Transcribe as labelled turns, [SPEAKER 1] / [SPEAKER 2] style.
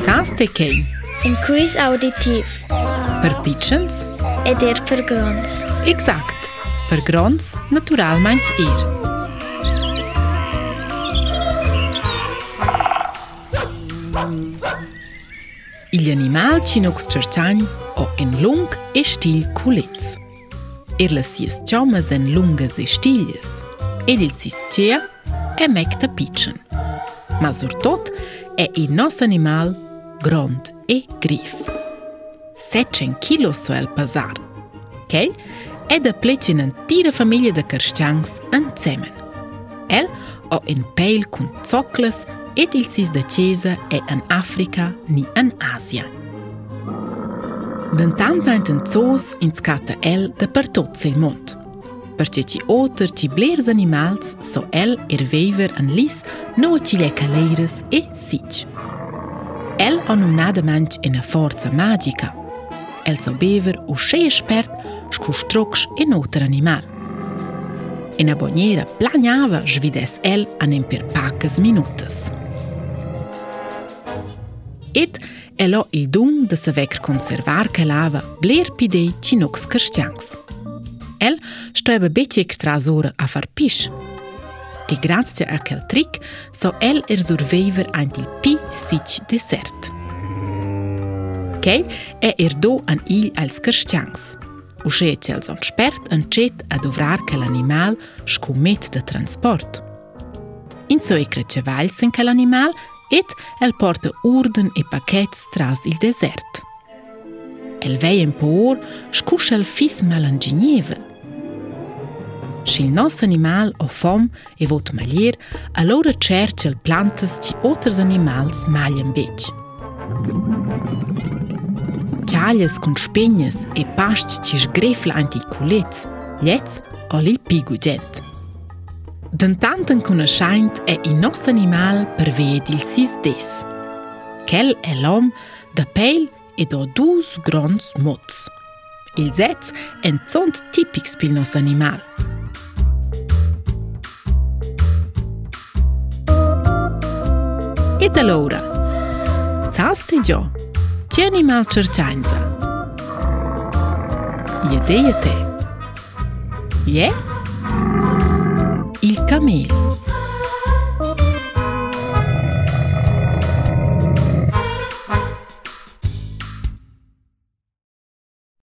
[SPEAKER 1] Sans të kej. Në
[SPEAKER 2] kujs auditiv.
[SPEAKER 1] Për pichens.
[SPEAKER 2] E dirë për grons.
[SPEAKER 1] Exakt. Për grons, natural manç irë. Il animal që nuk së qërqanjë o en lung e shtil kulitës. Ir lësjes qomës en lungës e shtiljes, edilësis qëja e me këtë pichën. Mazur totë, É o nosso animal grande e grif. 7 kg suel pesar. Quel É da pleci in un'intera famiglia di cristians insieme. El ha un peil con zoccles e il sis da chiesa é em África nem em Ásia. D'entanta in zoos in scatta el da per tutto il mundo. për që që otër që blerë zë një malës, so el e rvejver në lisë në o qile e siqë. El o në nga dë manqë e në forëca magjika. El so bever u shë e shpert shku shtroksh e në otër animal. E në bonjera planjava zhvides el anem për pakës minutës. Et elo il dum dhe se vekër konservar ke lava bler pidej qinox kërshqangës. El stöbe beetje trasur a far pisch. E grazie a quel trick so El er survivor antil pi sich desert. Kei è e er do an il als cristians. Usce als on spert an cet a dovrar che l'animal scumet de transport. In so e crece valsen che l'animal et el porta urden e paquets tras il desert. el vejen po ur, shkush el fis malan gjinjeve. Si il nos animal o fom e vot malier, allora cerce el plantas ci otters animals malien bec. Čaljes kun špenjes e pašč ci šgrefla anti kulec, ljec oli pigu džet. Dën tantën kënë shajnët e i nësë animal për vejë dilësis des. Kel e lom dhe pejlë e do dus grons mots. Il zets en zont tipik spil nos animal. Et allora, zaste gio, ti animal cercianza. Iete iete. Ie? Il camel. Il camel.